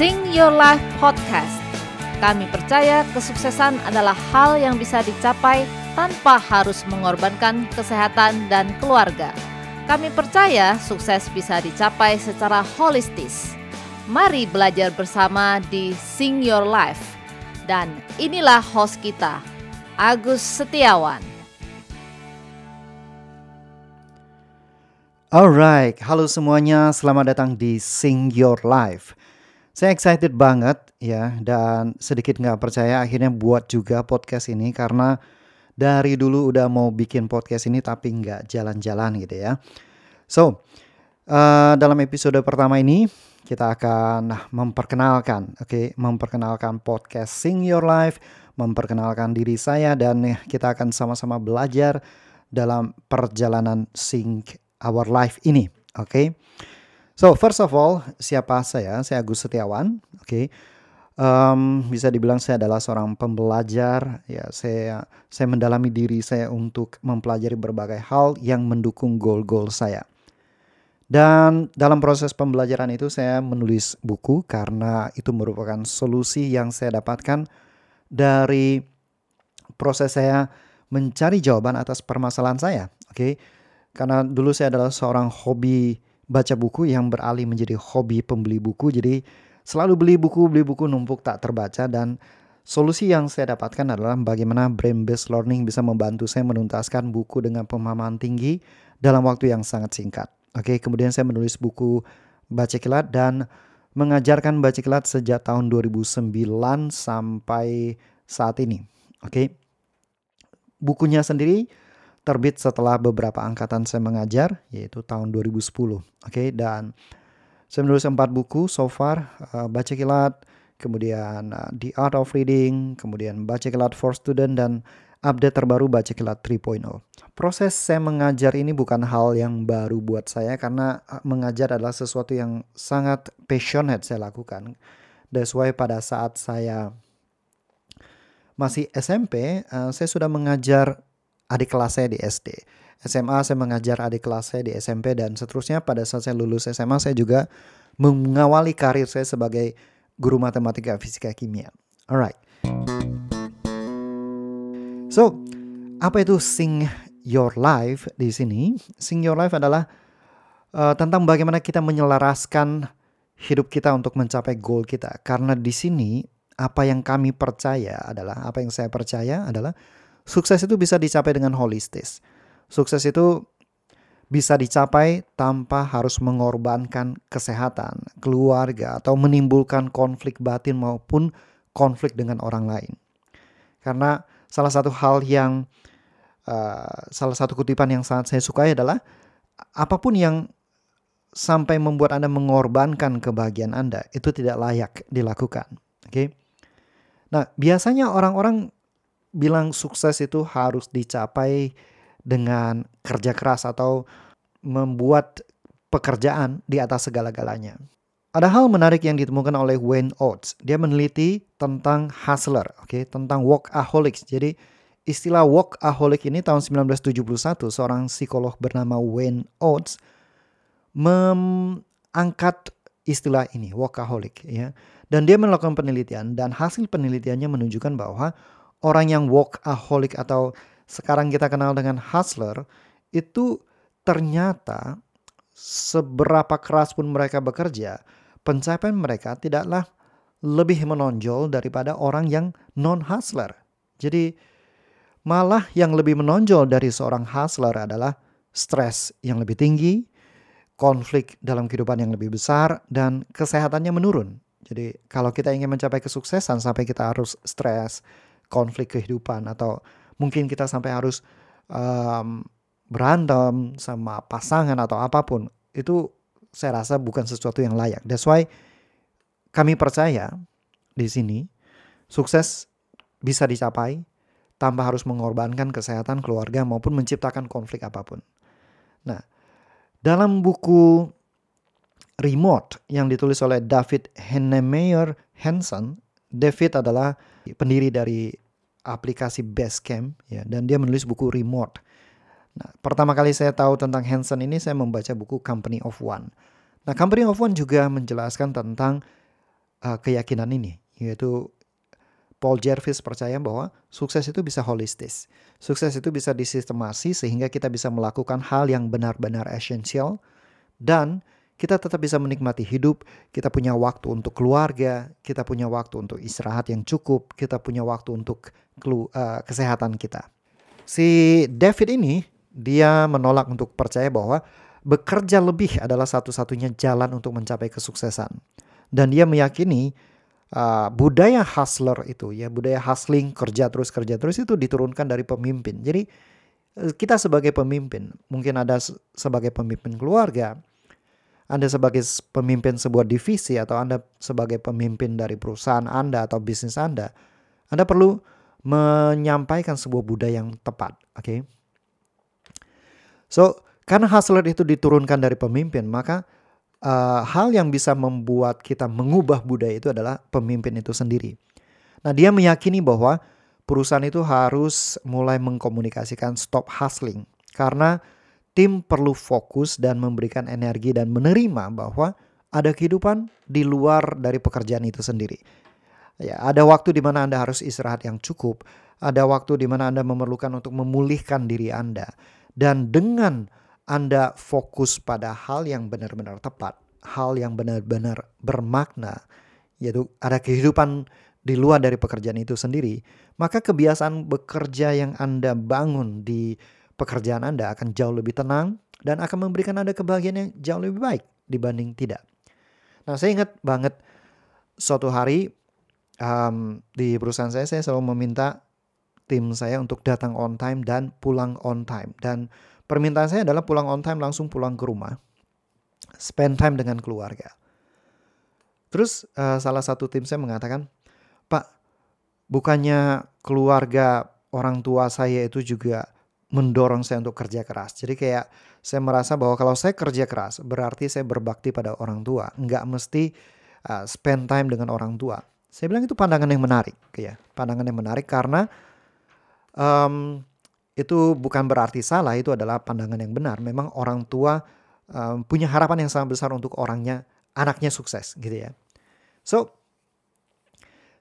Sing Your Life Podcast. Kami percaya kesuksesan adalah hal yang bisa dicapai tanpa harus mengorbankan kesehatan dan keluarga. Kami percaya sukses bisa dicapai secara holistis. Mari belajar bersama di Sing Your Life. Dan inilah host kita, Agus Setiawan. Alright, halo semuanya, selamat datang di Sing Your Life. Saya excited banget ya, dan sedikit nggak percaya akhirnya buat juga podcast ini karena dari dulu udah mau bikin podcast ini tapi nggak jalan-jalan gitu ya. So, uh, dalam episode pertama ini kita akan memperkenalkan, oke, okay, memperkenalkan podcast Sing Your Life, memperkenalkan diri saya dan kita akan sama-sama belajar dalam perjalanan Sing our life ini. Oke. Okay? So first of all, siapa saya? Saya Agus Setiawan. Oke. Okay. Um, bisa dibilang saya adalah seorang pembelajar. Ya, saya saya mendalami diri saya untuk mempelajari berbagai hal yang mendukung goal-goal saya. Dan dalam proses pembelajaran itu saya menulis buku karena itu merupakan solusi yang saya dapatkan dari proses saya mencari jawaban atas permasalahan saya. Oke. Okay? Karena dulu saya adalah seorang hobi baca buku yang beralih menjadi hobi pembeli buku. Jadi selalu beli buku, beli buku numpuk tak terbaca dan solusi yang saya dapatkan adalah bagaimana brain based learning bisa membantu saya menuntaskan buku dengan pemahaman tinggi dalam waktu yang sangat singkat. Oke, kemudian saya menulis buku Baca Kilat dan mengajarkan baca kilat sejak tahun 2009 sampai saat ini. Oke. Bukunya sendiri terbit setelah beberapa angkatan saya mengajar, yaitu tahun 2010. Oke, okay? dan saya menulis empat buku so far, uh, Baca Kilat, kemudian uh, The Art of Reading, kemudian Baca Kilat for Student, dan update terbaru Baca Kilat 3.0. Proses saya mengajar ini bukan hal yang baru buat saya karena uh, mengajar adalah sesuatu yang sangat passionate saya lakukan. That's why pada saat saya masih SMP, uh, saya sudah mengajar adik kelas saya di SD. SMA saya mengajar adik kelas saya di SMP dan seterusnya pada saat saya lulus SMA saya juga mengawali karir saya sebagai guru matematika, fisika, kimia. Alright. So, apa itu sing your life di sini? Sing your life adalah uh, tentang bagaimana kita menyelaraskan hidup kita untuk mencapai goal kita. Karena di sini apa yang kami percaya adalah apa yang saya percaya adalah Sukses itu bisa dicapai dengan holistis. Sukses itu bisa dicapai tanpa harus mengorbankan kesehatan, keluarga, atau menimbulkan konflik batin maupun konflik dengan orang lain. Karena salah satu hal yang uh, salah satu kutipan yang sangat saya sukai adalah apa pun yang sampai membuat Anda mengorbankan kebahagiaan Anda itu tidak layak dilakukan. Oke. Okay? Nah, biasanya orang-orang bilang sukses itu harus dicapai dengan kerja keras atau membuat pekerjaan di atas segala-galanya. Ada hal menarik yang ditemukan oleh Wayne Oates. Dia meneliti tentang hustler, oke, okay? tentang workaholics. Jadi istilah workaholic ini tahun 1971 seorang psikolog bernama Wayne Oates mengangkat istilah ini workaholic ya. Dan dia melakukan penelitian dan hasil penelitiannya menunjukkan bahwa orang yang workaholic atau sekarang kita kenal dengan hustler itu ternyata seberapa keras pun mereka bekerja, pencapaian mereka tidaklah lebih menonjol daripada orang yang non-hustler. Jadi malah yang lebih menonjol dari seorang hustler adalah stres yang lebih tinggi, konflik dalam kehidupan yang lebih besar, dan kesehatannya menurun. Jadi kalau kita ingin mencapai kesuksesan sampai kita harus stres, konflik kehidupan atau mungkin kita sampai harus um, berantem sama pasangan atau apa pun itu saya rasa bukan sesuatu yang layak. That's why kami percaya di sini sukses bisa dicapai tanpa harus mengorbankan kesehatan keluarga maupun menciptakan konflik apa pun. Nah, dalam buku Remote yang ditulis oleh David Hennemeyer Hansen, David adalah pendiri dari aplikasi Basecamp ya dan dia menulis buku Remote. Nah, pertama kali saya tahu tentang Hansen ini saya membaca buku Company of One. Nah, Company of One juga menjelaskan tentang uh, keyakinan ini, yaitu Paul Jervis percaya bahwa sukses itu bisa holistis. Sukses itu bisa disistemasi sehingga kita bisa melakukan hal yang benar-benar esensial dan kita tetap bisa menikmati hidup, kita punya waktu untuk keluarga, kita punya waktu untuk istirahat yang cukup, kita punya waktu untuk uh, kesehatan kita. Si David ini dia menolak untuk percaya bahwa bekerja lebih adalah satu-satunya jalan untuk mencapai kesuksesan. Dan dia meyakini uh, budaya hustler itu ya, budaya hustling, kerja terus kerja terus itu diturunkan dari pemimpin. Jadi uh, kita sebagai pemimpin, mungkin ada sebagai pemimpin keluarga, anda sebagai pemimpin sebuah divisi atau Anda sebagai pemimpin dari perusahaan Anda atau bisnis Anda, Anda perlu menyampaikan sebuah budaya yang tepat, oke? Okay? So, karena hustler itu diturunkan dari pemimpin, maka uh, hal yang bisa membuat kita mengubah budaya itu adalah pemimpin itu sendiri. Nah, dia meyakini bahwa perusahaan itu harus mulai mengkomunikasikan stop hustling karena tim perlu fokus dan memberikan energi dan menerima bahwa ada kehidupan di luar dari pekerjaan itu sendiri. Ya, ada waktu di mana Anda harus istirahat yang cukup, ada waktu di mana Anda memerlukan untuk memulihkan diri Anda. Dan dengan Anda fokus pada hal yang benar-benar tepat, hal yang benar-benar bermakna, yaitu ada kehidupan di luar dari pekerjaan itu sendiri, maka kebiasaan bekerja yang Anda bangun di pekerjaan Anda akan jauh lebih tenang dan akan memberikan Anda kebahagiaan yang jauh lebih baik dibanding tidak. Nah, saya ingat banget suatu hari um, di perusahaan saya, saya selalu meminta tim saya untuk datang on time dan pulang on time. Dan permintaan saya adalah pulang on time langsung pulang ke rumah, spend time dengan keluarga. Terus uh, salah satu tim saya mengatakan, Pak, bukannya keluarga orang tua saya itu juga mendorong saya untuk kerja keras. Jadi kayak saya merasa bahwa kalau saya kerja keras berarti saya berbakti pada orang tua, nggak mesti uh, spend time dengan orang tua. Saya bilang itu pandangan yang menarik, ya, pandangan yang menarik karena um, itu bukan berarti salah, itu adalah pandangan yang benar. Memang orang tua um, punya harapan yang sangat besar untuk orangnya, anaknya sukses, gitu ya. So,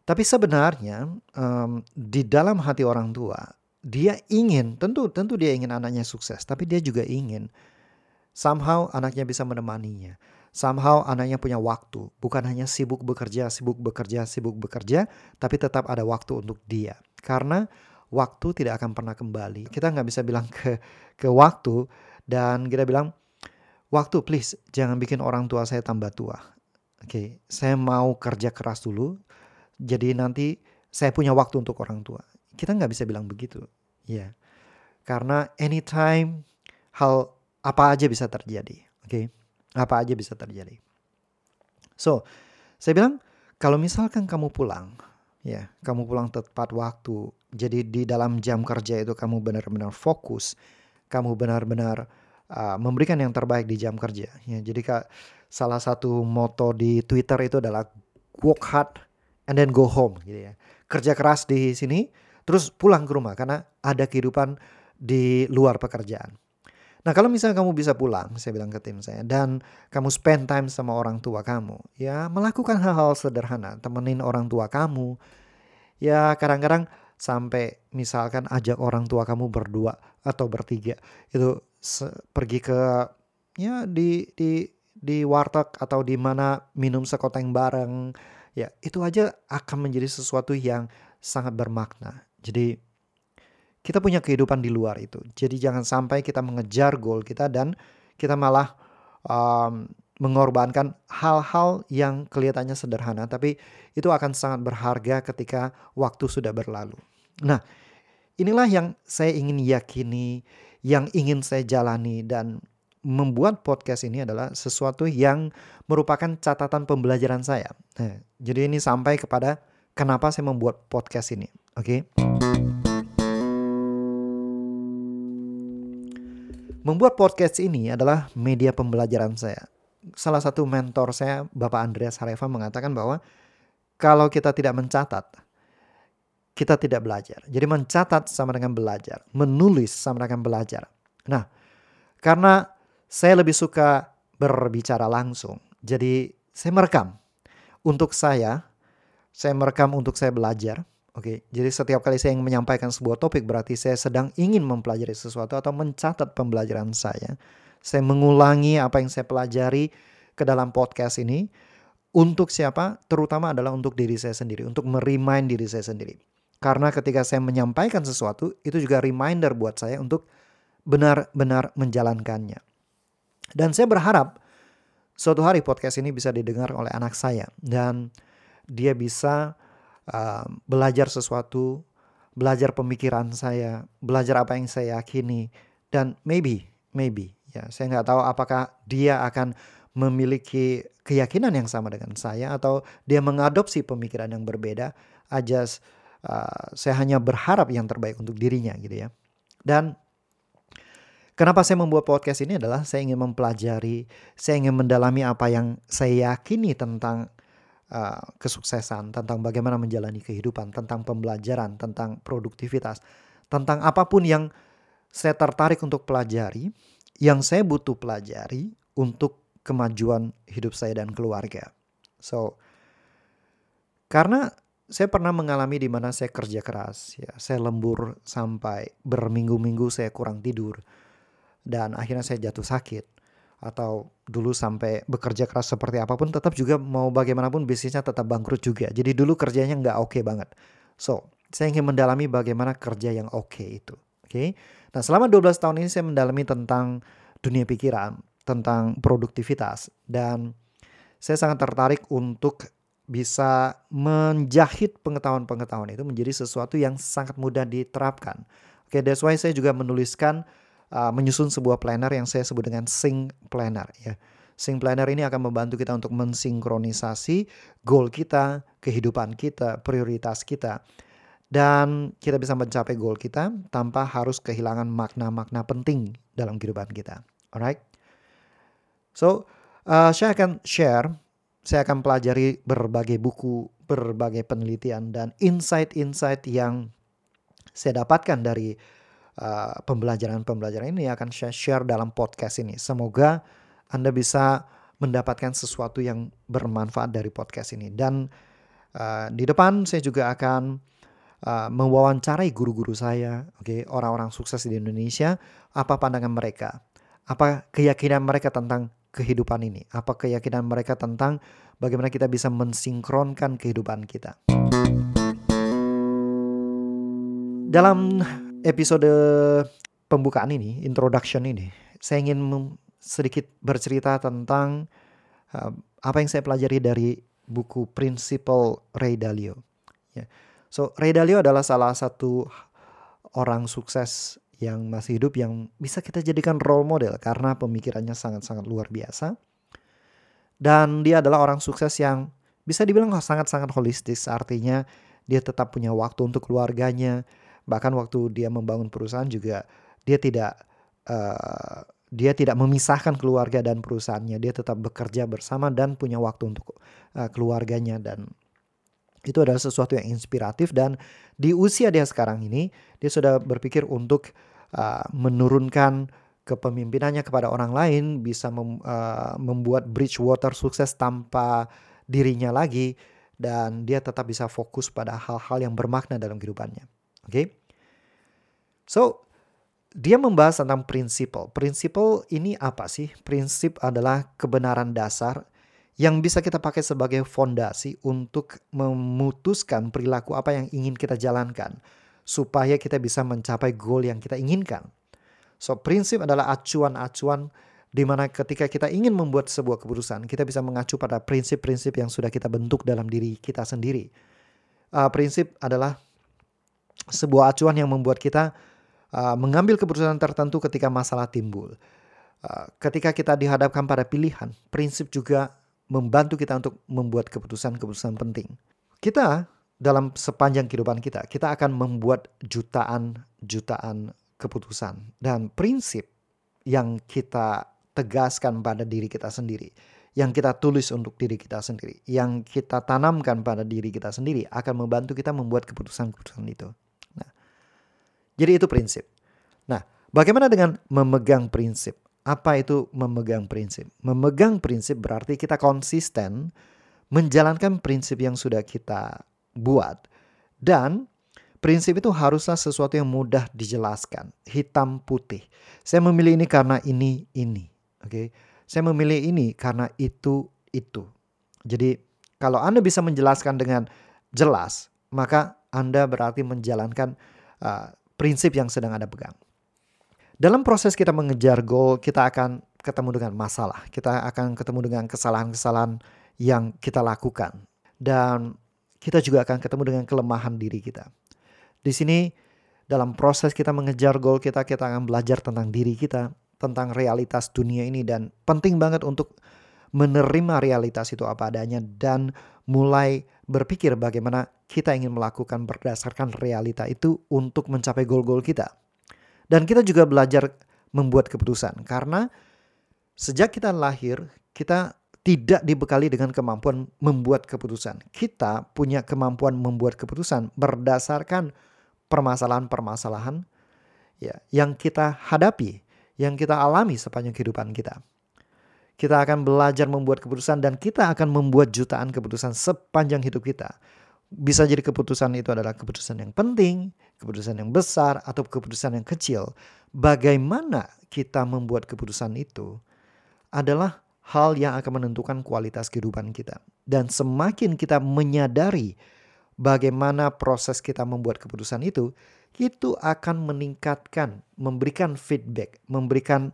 tapi sebenarnya um, di dalam hati orang tua dia ingin, tentu tentu dia ingin anaknya sukses, tapi dia juga ingin somehow anaknya bisa menemaninya. Somehow anaknya punya waktu, bukan hanya sibuk bekerja, sibuk bekerja, sibuk bekerja, tapi tetap ada waktu untuk dia. Karena waktu tidak akan pernah kembali. Kita nggak bisa bilang ke ke waktu dan kita bilang waktu please jangan bikin orang tua saya tambah tua. Oke, okay, saya mau kerja keras dulu. Jadi nanti saya punya waktu untuk orang tua. Kita nggak bisa bilang begitu. Ya. Karena anytime hal apa aja bisa terjadi. Oke. Okay? Apa aja bisa terjadi. So, saya bilang kalau misalkan kamu pulang, ya, kamu pulang tepat waktu. Jadi di dalam jam kerja itu kamu benar-benar fokus, kamu benar-benar uh, memberikan yang terbaik di jam kerja. Ya, jadi kak, salah satu moto di Twitter itu adalah work hard and then go home, gitu ya. Kerja keras di sini, terus pulang ke rumah karena ada kehidupan di luar pekerjaan. Nah kalau misalnya kamu bisa pulang, saya bilang ke tim saya, dan kamu spend time sama orang tua kamu, ya melakukan hal-hal sederhana, temenin orang tua kamu, ya kadang-kadang sampai misalkan ajak orang tua kamu berdua atau bertiga itu pergi ke ya di di di warteg atau di mana minum sekoteng bareng ya itu aja akan menjadi sesuatu yang sangat bermakna jadi kita punya kehidupan di luar itu. Jadi jangan sampai kita mengejar goal kita dan kita malah um, mengorbankan hal-hal yang kelihatannya sederhana, tapi itu akan sangat berharga ketika waktu sudah berlalu. Nah, inilah yang saya ingin yakini, yang ingin saya jalani dan membuat podcast ini adalah sesuatu yang merupakan catatan pembelajaran saya. Nah, jadi ini sampai kepada kenapa saya membuat podcast ini. Oke. Membuat podcast ini adalah media pembelajaran saya. Salah satu mentor saya, Bapak Andreas Hareva mengatakan bahwa kalau kita tidak mencatat, kita tidak belajar. Jadi mencatat sama dengan belajar, menulis sama dengan belajar. Nah, karena saya lebih suka berbicara langsung, jadi saya merekam. untuk saya, saya merekam untuk saya belajar. Oke, jadi setiap kali saya ingin menyampaikan sebuah topik berarti saya sedang ingin mempelajari sesuatu atau mencatat pembelajaran saya. Saya mengulangi apa yang saya pelajari ke dalam podcast ini untuk siapa? Terutama adalah untuk diri saya sendiri, untuk merimain diri saya sendiri. Karena ketika saya menyampaikan sesuatu, itu juga reminder buat saya untuk benar-benar menjalankannya. Dan saya berharap suatu hari podcast ini bisa didengar oleh anak saya dan dia bisa uh, belajar sesuatu, belajar pemikiran saya, belajar apa yang saya yakini dan maybe, maybe ya saya nggak tahu apakah dia akan memiliki keyakinan yang sama dengan saya atau dia mengadopsi pemikiran yang berbeda. Aja uh, saya hanya berharap yang terbaik untuk dirinya gitu ya. Dan Kenapa saya membuat podcast ini adalah saya ingin mempelajari, saya ingin mendalami apa yang saya yakini tentang uh, kesuksesan, tentang bagaimana menjalani kehidupan, tentang pembelajaran, tentang produktivitas, tentang apa pun yang saya tertarik untuk pelajari, yang saya butuh pelajari untuk kemajuan hidup saya dan keluarga. So, karena saya pernah mengalami di mana saya kerja keras, ya, saya lembur sampai berminggu-minggu saya kurang tidur dan akhirnya saya jatuh sakit atau dulu sampai bekerja keras seperti apa pun tetap juga mau bagaimanapun bisnisnya tetap bangkrut juga. Jadi dulu kerjanya nggak oke okay banget. So, saya ingin mendalami bagaimana kerja yang oke okay itu. Oke. Okay? Nah, selama 12 tahun ini saya mendalami tentang dunia pikiran, tentang produktivitas dan saya sangat tertarik untuk bisa menjahit pengetahuan-pengetahuan itu menjadi sesuatu yang sangat mudah diterapkan. Oke, okay, that's why saya juga menuliskan uh, menyusun sebuah planner yang saya sebut dengan sync planner ya. Sync planner ini akan membantu kita untuk mensinkronisasi goal kita, kehidupan kita, prioritas kita. Dan kita bisa mencapai goal kita tanpa harus kehilangan makna-makna penting dalam kehidupan kita. Alright? So, uh, saya akan share, saya akan pelajari berbagai buku, berbagai penelitian dan insight-insight yang saya dapatkan dari Eh, pembelajaran-pembelajaran ini akan saya share dalam podcast ini. Semoga Anda bisa mendapatkan sesuatu yang bermanfaat dari podcast ini. Dan uh, di depan saya juga akan uh, mewawancarai guru-guru saya, oke, okay, orang-orang sukses di Indonesia, apa pandangan mereka, apa keyakinan mereka tentang kehidupan ini, apa keyakinan mereka tentang bagaimana kita bisa mensinkronkan kehidupan kita. Dalam episode pembukaan ini, introduction ini, saya ingin sedikit bercerita tentang uh, apa yang saya pelajari dari buku Principle Ray Dalio. Ya. So Ray Dalio adalah salah satu orang sukses yang masih hidup yang bisa kita jadikan role model karena pemikirannya sangat-sangat luar biasa. Dan dia adalah orang sukses yang bisa dibilang sangat-sangat holistis, artinya dia tetap punya waktu untuk keluarganya, Bahkan waktu dia membangun perusahaan juga dia tidak uh, dia tidak memisahkan keluarga dan perusahaannya. Dia tetap bekerja bersama dan punya waktu untuk uh, keluarganya dan itu adalah sesuatu yang inspiratif dan di usia dia sekarang ini dia sudah berpikir untuk uh, menurunkan kepemimpinannya kepada orang lain bisa mem, uh, membuat Bridgewater sukses tanpa dirinya lagi dan dia tetap bisa fokus pada hal-hal yang bermakna dalam kehidupannya. Oke. Okay? So, dia membahas tentang prinsipal. Prinsipal ini apa sih? Prinsip adalah kebenaran dasar yang bisa kita pakai sebagai fondasi untuk memutuskan perilaku apa yang ingin kita jalankan supaya kita bisa mencapai goal yang kita inginkan. So, prinsip adalah acuan-acuan di mana ketika kita ingin membuat sebuah keputusan, kita bisa mengacu pada prinsip-prinsip yang sudah kita bentuk dalam diri kita sendiri. Uh, prinsip adalah sebuah acuan yang membuat kita uh, mengambil keputusan tertentu ketika masalah timbul. Uh, ketika kita dihadapkan pada pilihan, prinsip juga membantu kita untuk membuat keputusan-keputusan penting. Kita dalam sepanjang kehidupan kita, kita akan membuat jutaan-jutaan keputusan dan prinsip yang kita tegaskan pada diri kita sendiri, yang kita tulis untuk diri kita sendiri, yang kita tanamkan pada diri kita sendiri akan membantu kita membuat keputusan-keputusan itu. Jadi itu prinsip. Nah, bagaimana dengan memegang prinsip? Apa itu memegang prinsip? Memegang prinsip berarti kita konsisten menjalankan prinsip yang sudah kita buat dan prinsip itu haruslah sesuatu yang mudah dijelaskan, hitam putih. Saya memilih ini karena ini ini, oke. Okay? Saya memilih ini karena itu itu. Jadi kalau Anda bisa menjelaskan dengan jelas, maka Anda berarti menjalankan uh, prinsip yang sedang Anda pegang. Dalam proses kita mengejar goal, kita akan ketemu dengan masalah. Kita akan ketemu dengan kesalahan-kesalahan yang kita lakukan. Dan kita juga akan ketemu dengan kelemahan diri kita. Di sini dalam proses kita mengejar goal kita, kita akan belajar tentang diri kita, tentang realitas dunia ini dan penting banget untuk menerima realitas itu apa adanya dan mulai berpikir bagaimana kita ingin melakukan berdasarkan realita itu untuk mencapai goal-goal kita. Dan kita juga belajar membuat keputusan karena sejak kita lahir kita tidak dibekali dengan kemampuan membuat keputusan. Kita punya kemampuan membuat keputusan berdasarkan permasalahan-permasalahan ya yang kita hadapi, yang kita alami sepanjang kehidupan kita. Kita akan belajar membuat keputusan dan kita akan membuat jutaan keputusan sepanjang hidup kita. Bisa jadi keputusan itu adalah keputusan yang penting, keputusan yang besar, atau keputusan yang kecil. Bagaimana kita membuat keputusan itu adalah hal yang akan menentukan kualitas kehidupan kita. Dan semakin kita menyadari bagaimana proses kita membuat keputusan itu, itu akan meningkatkan, memberikan feedback, memberikan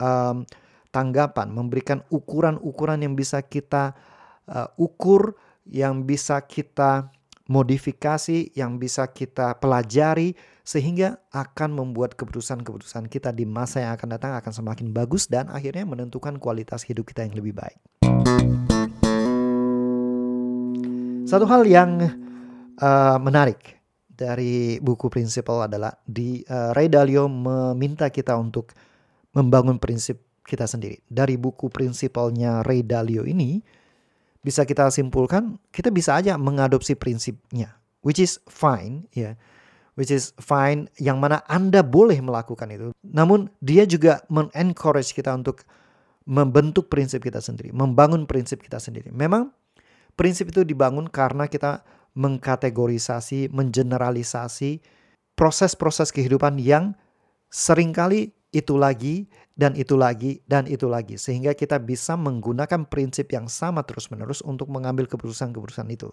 um, tanggapan, memberikan ukuran-ukuran yang bisa kita uh, ukur, yang bisa kita modifikasi, yang bisa kita pelajari, sehingga akan membuat keputusan-keputusan kita di masa yang akan datang akan semakin bagus dan akhirnya menentukan kualitas hidup kita yang lebih baik. Satu hal yang uh, menarik dari buku Prinsipal adalah di uh, Ray Dalio meminta kita untuk membangun prinsip kita sendiri. Dari buku Prinsipalnya Ray Dalio ini bisa kita simpulkan kita bisa aja mengadopsi prinsipnya which is fine ya. Yeah. Which is fine yang mana Anda boleh melakukan itu. Namun dia juga men-encourage kita untuk membentuk prinsip kita sendiri, membangun prinsip kita sendiri. Memang prinsip itu dibangun karena kita mengkategorisasi, mengeneralisasi proses-proses kehidupan yang sering kali itu lagi dan itu lagi dan itu lagi sehingga kita bisa menggunakan prinsip yang sama terus-menerus untuk mengambil keputusan-keputusan itu.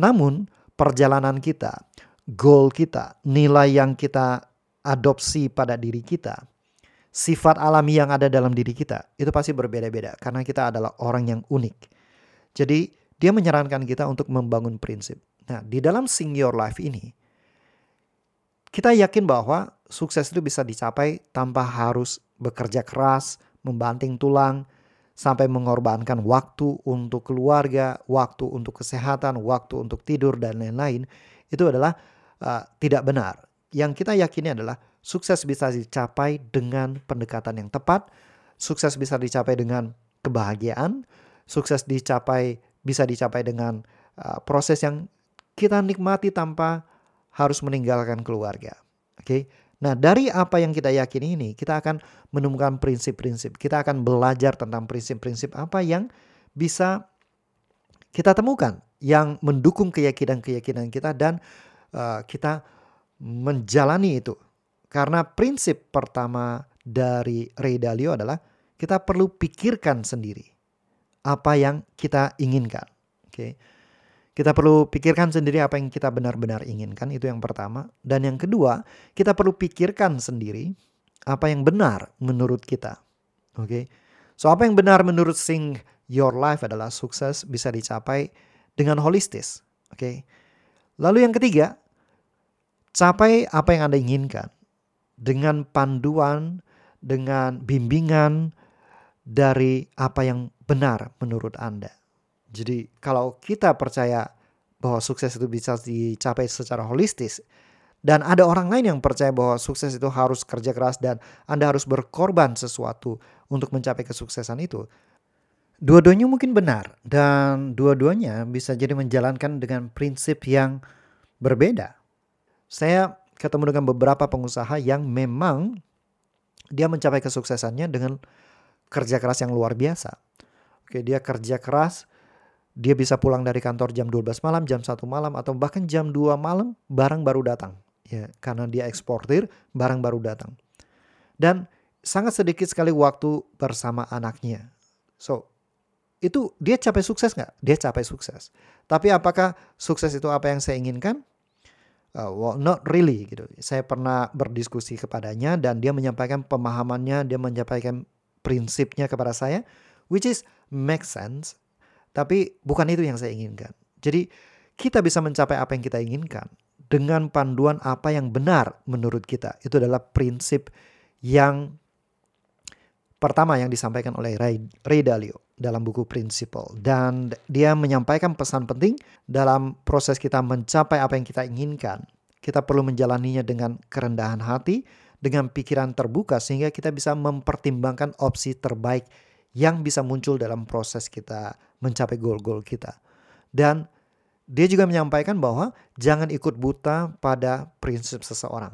Namun, perjalanan kita, goal kita, nilai yang kita adopsi pada diri kita, sifat alami yang ada dalam diri kita itu pasti berbeda-beda karena kita adalah orang yang unik. Jadi, dia menyarankan kita untuk membangun prinsip. Nah, di dalam Sing Your Life ini, kita yakin bahwa sukses itu bisa dicapai tanpa harus bekerja keras, membanting tulang, sampai mengorbankan waktu untuk keluarga, waktu untuk kesehatan, waktu untuk tidur, dan lain-lain. Itu adalah uh, tidak benar. Yang kita yakini adalah sukses bisa dicapai dengan pendekatan yang tepat, sukses bisa dicapai dengan kebahagiaan, sukses dicapai bisa dicapai dengan uh, proses yang kita nikmati tanpa harus meninggalkan keluarga. Oke. Okay? Nah, dari apa yang kita yakini ini, kita akan menemukan prinsip-prinsip. Kita akan belajar tentang prinsip-prinsip apa yang bisa kita temukan yang mendukung keyakinan-keyakinan kita dan uh, kita menjalani itu. Karena prinsip pertama dari Ray Dalio adalah kita perlu pikirkan sendiri apa yang kita inginkan. Oke. Okay? Kita perlu pikirkan sendiri apa yang kita benar-benar inginkan, itu yang pertama. Dan yang kedua, kita perlu pikirkan sendiri apa yang benar menurut kita. Oke. Okay? So apa yang benar menurut Sing Your Life adalah sukses bisa dicapai dengan holistis. Oke. Okay? Lalu yang ketiga, capai apa yang Anda inginkan dengan panduan, dengan bimbingan dari apa yang benar menurut Anda. Jadi kalau kita percaya bahwa sukses itu bisa dicapai secara holistis dan ada orang lain yang percaya bahwa sukses itu harus kerja keras dan Anda harus berkorban sesuatu untuk mencapai kesuksesan itu. Dua-duanya mungkin benar dan dua-duanya bisa jadi menjalankan dengan prinsip yang berbeda. Saya ketemu dengan beberapa pengusaha yang memang dia mencapai kesuksesannya dengan kerja keras yang luar biasa. Oke, dia kerja keras Dia bisa pulang dari kantor jam 12 malam, jam 1 malam atau bahkan jam 2 malam barang baru datang. Ya, karena dia eksportir, barang baru datang. Dan sangat sedikit sekali waktu bersama anaknya. So, itu dia capai sukses nggak? Dia capai sukses. Tapi apakah sukses itu apa yang saya inginkan? Uh, well, not really gitu. Saya pernah berdiskusi kepadanya dan dia menyampaikan pemahamannya, dia menyampaikan prinsipnya kepada saya, which is make sense. Tapi bukan itu yang saya inginkan. Jadi kita bisa mencapai apa yang kita inginkan dengan panduan apa yang benar menurut kita. Itu adalah prinsip yang pertama yang disampaikan oleh Ray, Ray Dalio dalam buku Principle dan dia menyampaikan pesan penting dalam proses kita mencapai apa yang kita inginkan. Kita perlu menjalaninya dengan kerendahan hati, dengan pikiran terbuka sehingga kita bisa mempertimbangkan opsi terbaik yang bisa muncul dalam proses kita mencapai goal-goal kita. Dan dia juga menyampaikan bahwa jangan ikut buta pada prinsip seseorang,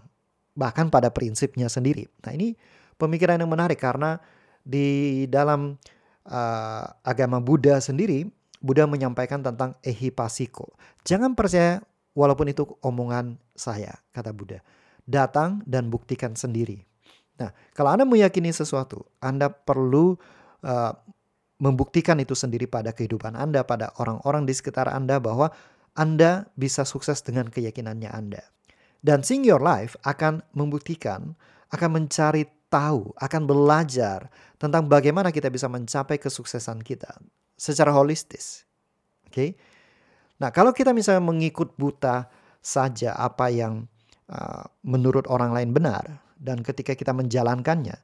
bahkan pada prinsipnya sendiri. Nah, ini pemikiran yang menarik karena di dalam uh, agama Buddha sendiri, Buddha menyampaikan tentang ehipasiko. Jangan percaya walaupun itu omongan saya, kata Buddha. Datang dan buktikan sendiri. Nah, kalau Anda meyakini sesuatu, Anda perlu uh, membuktikan itu sendiri pada kehidupan Anda, pada orang-orang di sekitar Anda bahwa Anda bisa sukses dengan keyakinannya Anda. Dan Sing Your Life akan membuktikan, akan mencari tahu, akan belajar tentang bagaimana kita bisa mencapai kesuksesan kita secara holistis. Oke. Okay? Nah, kalau kita misalnya mengikut buta saja apa yang uh, menurut orang lain benar dan ketika kita menjalankannya,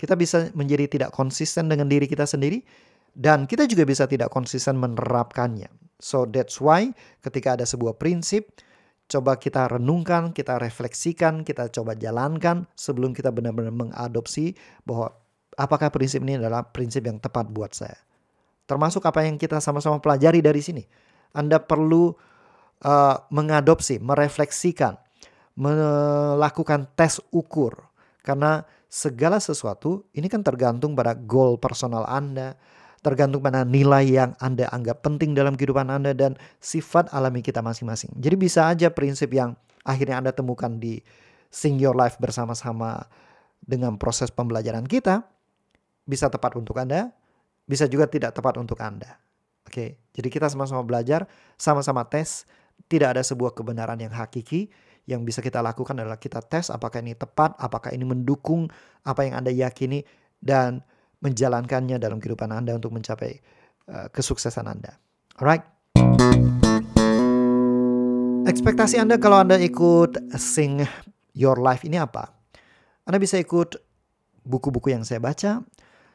kita bisa menjadi tidak konsisten dengan diri kita sendiri dan kita juga bisa tidak konsisten menerapkannya. So that's why ketika ada sebuah prinsip coba kita renungkan, kita refleksikan, kita coba jalankan sebelum kita benar-benar mengadopsi bahwa apakah prinsip ini adalah prinsip yang tepat buat saya. Termasuk apa yang kita sama-sama pelajari dari sini. Anda perlu uh, mengadopsi, merefleksikan, melakukan tes ukur. Karena segala sesuatu ini kan tergantung pada goal personal Anda, tergantung pada nilai yang Anda anggap penting dalam kehidupan Anda dan sifat alami kita masing-masing. Jadi bisa aja prinsip yang akhirnya Anda temukan di Sing Your Life bersama-sama dengan proses pembelajaran kita bisa tepat untuk Anda, bisa juga tidak tepat untuk Anda. Oke, jadi kita sama-sama belajar, sama-sama tes. Tidak ada sebuah kebenaran yang hakiki. Yang bisa kita lakukan adalah kita tes apakah ini tepat, apakah ini mendukung apa yang Anda yakini, dan menjalankannya dalam kehidupan Anda untuk mencapai uh, kesuksesan Anda. Alright? Ekspektasi Anda kalau Anda ikut Sing Your Life ini apa? Anda bisa ikut buku-buku yang saya baca,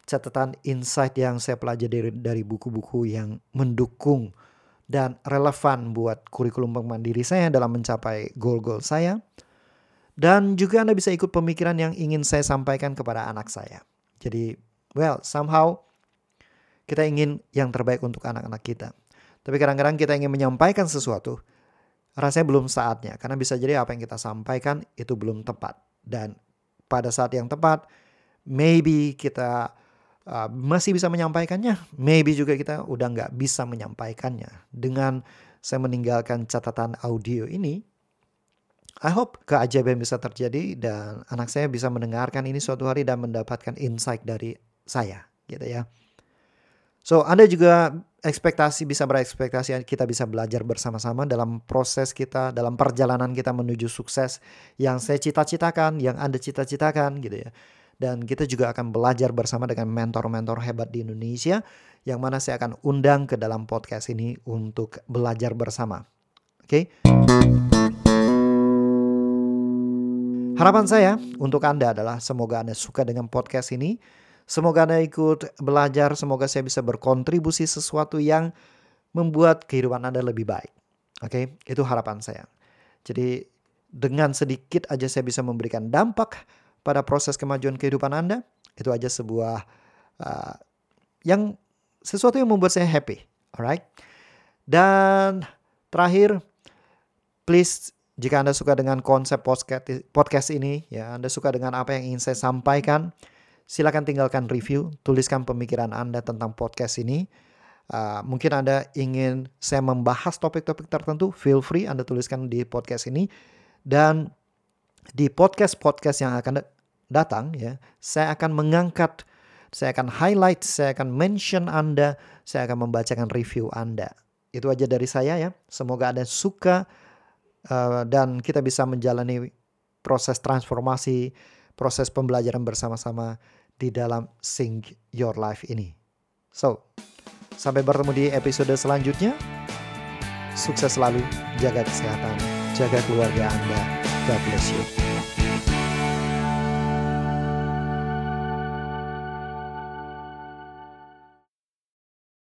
catatan insight yang saya pelajari dari, dari buku-buku yang mendukung dan relevan buat kurikulum mandiri saya dalam mencapai goal-goal saya. Dan juga Anda bisa ikut pemikiran yang ingin saya sampaikan kepada anak saya. Jadi Well, somehow kita ingin yang terbaik untuk anak-anak kita. Tapi kadang-kadang kita ingin menyampaikan sesuatu, rasanya belum saatnya. Karena bisa jadi apa yang kita sampaikan itu belum tepat. Dan pada saat yang tepat, maybe kita uh, masih bisa menyampaikannya. Maybe juga kita udah nggak bisa menyampaikannya. Dengan saya meninggalkan catatan audio ini, I hope keajaiban bisa terjadi dan anak saya bisa mendengarkan ini suatu hari dan mendapatkan insight dari saya gitu ya. So, Anda juga ekspektasi bisa berekspektasi kita bisa belajar bersama-sama dalam proses kita, dalam perjalanan kita menuju sukses yang saya cita-citakan, yang Anda cita-citakan gitu ya. Dan kita juga akan belajar bersama dengan mentor-mentor hebat di Indonesia yang mana saya akan undang ke dalam podcast ini untuk belajar bersama. Oke. Okay? Harapan saya untuk Anda adalah semoga Anda suka dengan podcast ini Semoga Anda ikut belajar, semoga saya bisa berkontribusi sesuatu yang membuat kehidupan Anda lebih baik. Oke, okay? itu harapan saya. Jadi dengan sedikit aja saya bisa memberikan dampak pada proses kemajuan kehidupan Anda, itu aja sebuah uh, yang sesuatu yang membuat saya happy. Alright. Dan terakhir, please jika Anda suka dengan konsep podcast ini, ya Anda suka dengan apa yang ingin saya sampaikan, Silakan tinggalkan review, tuliskan pemikiran Anda tentang podcast ini. Uh, mungkin Anda ingin saya membahas topik-topik tertentu, feel free Anda tuliskan di podcast ini. Dan di podcast-podcast yang akan datang ya, saya akan mengangkat, saya akan highlight, saya akan mention Anda, saya akan membacakan review Anda. Itu aja dari saya ya. Semoga Anda suka uh, dan kita bisa menjalani proses transformasi, proses pembelajaran bersama-sama di dalam Sing Your Life ini. So, Sampai bertemu di episode selanjutnya. Sukses selalu, jaga kesehatan, jaga keluarga Anda. God bless you.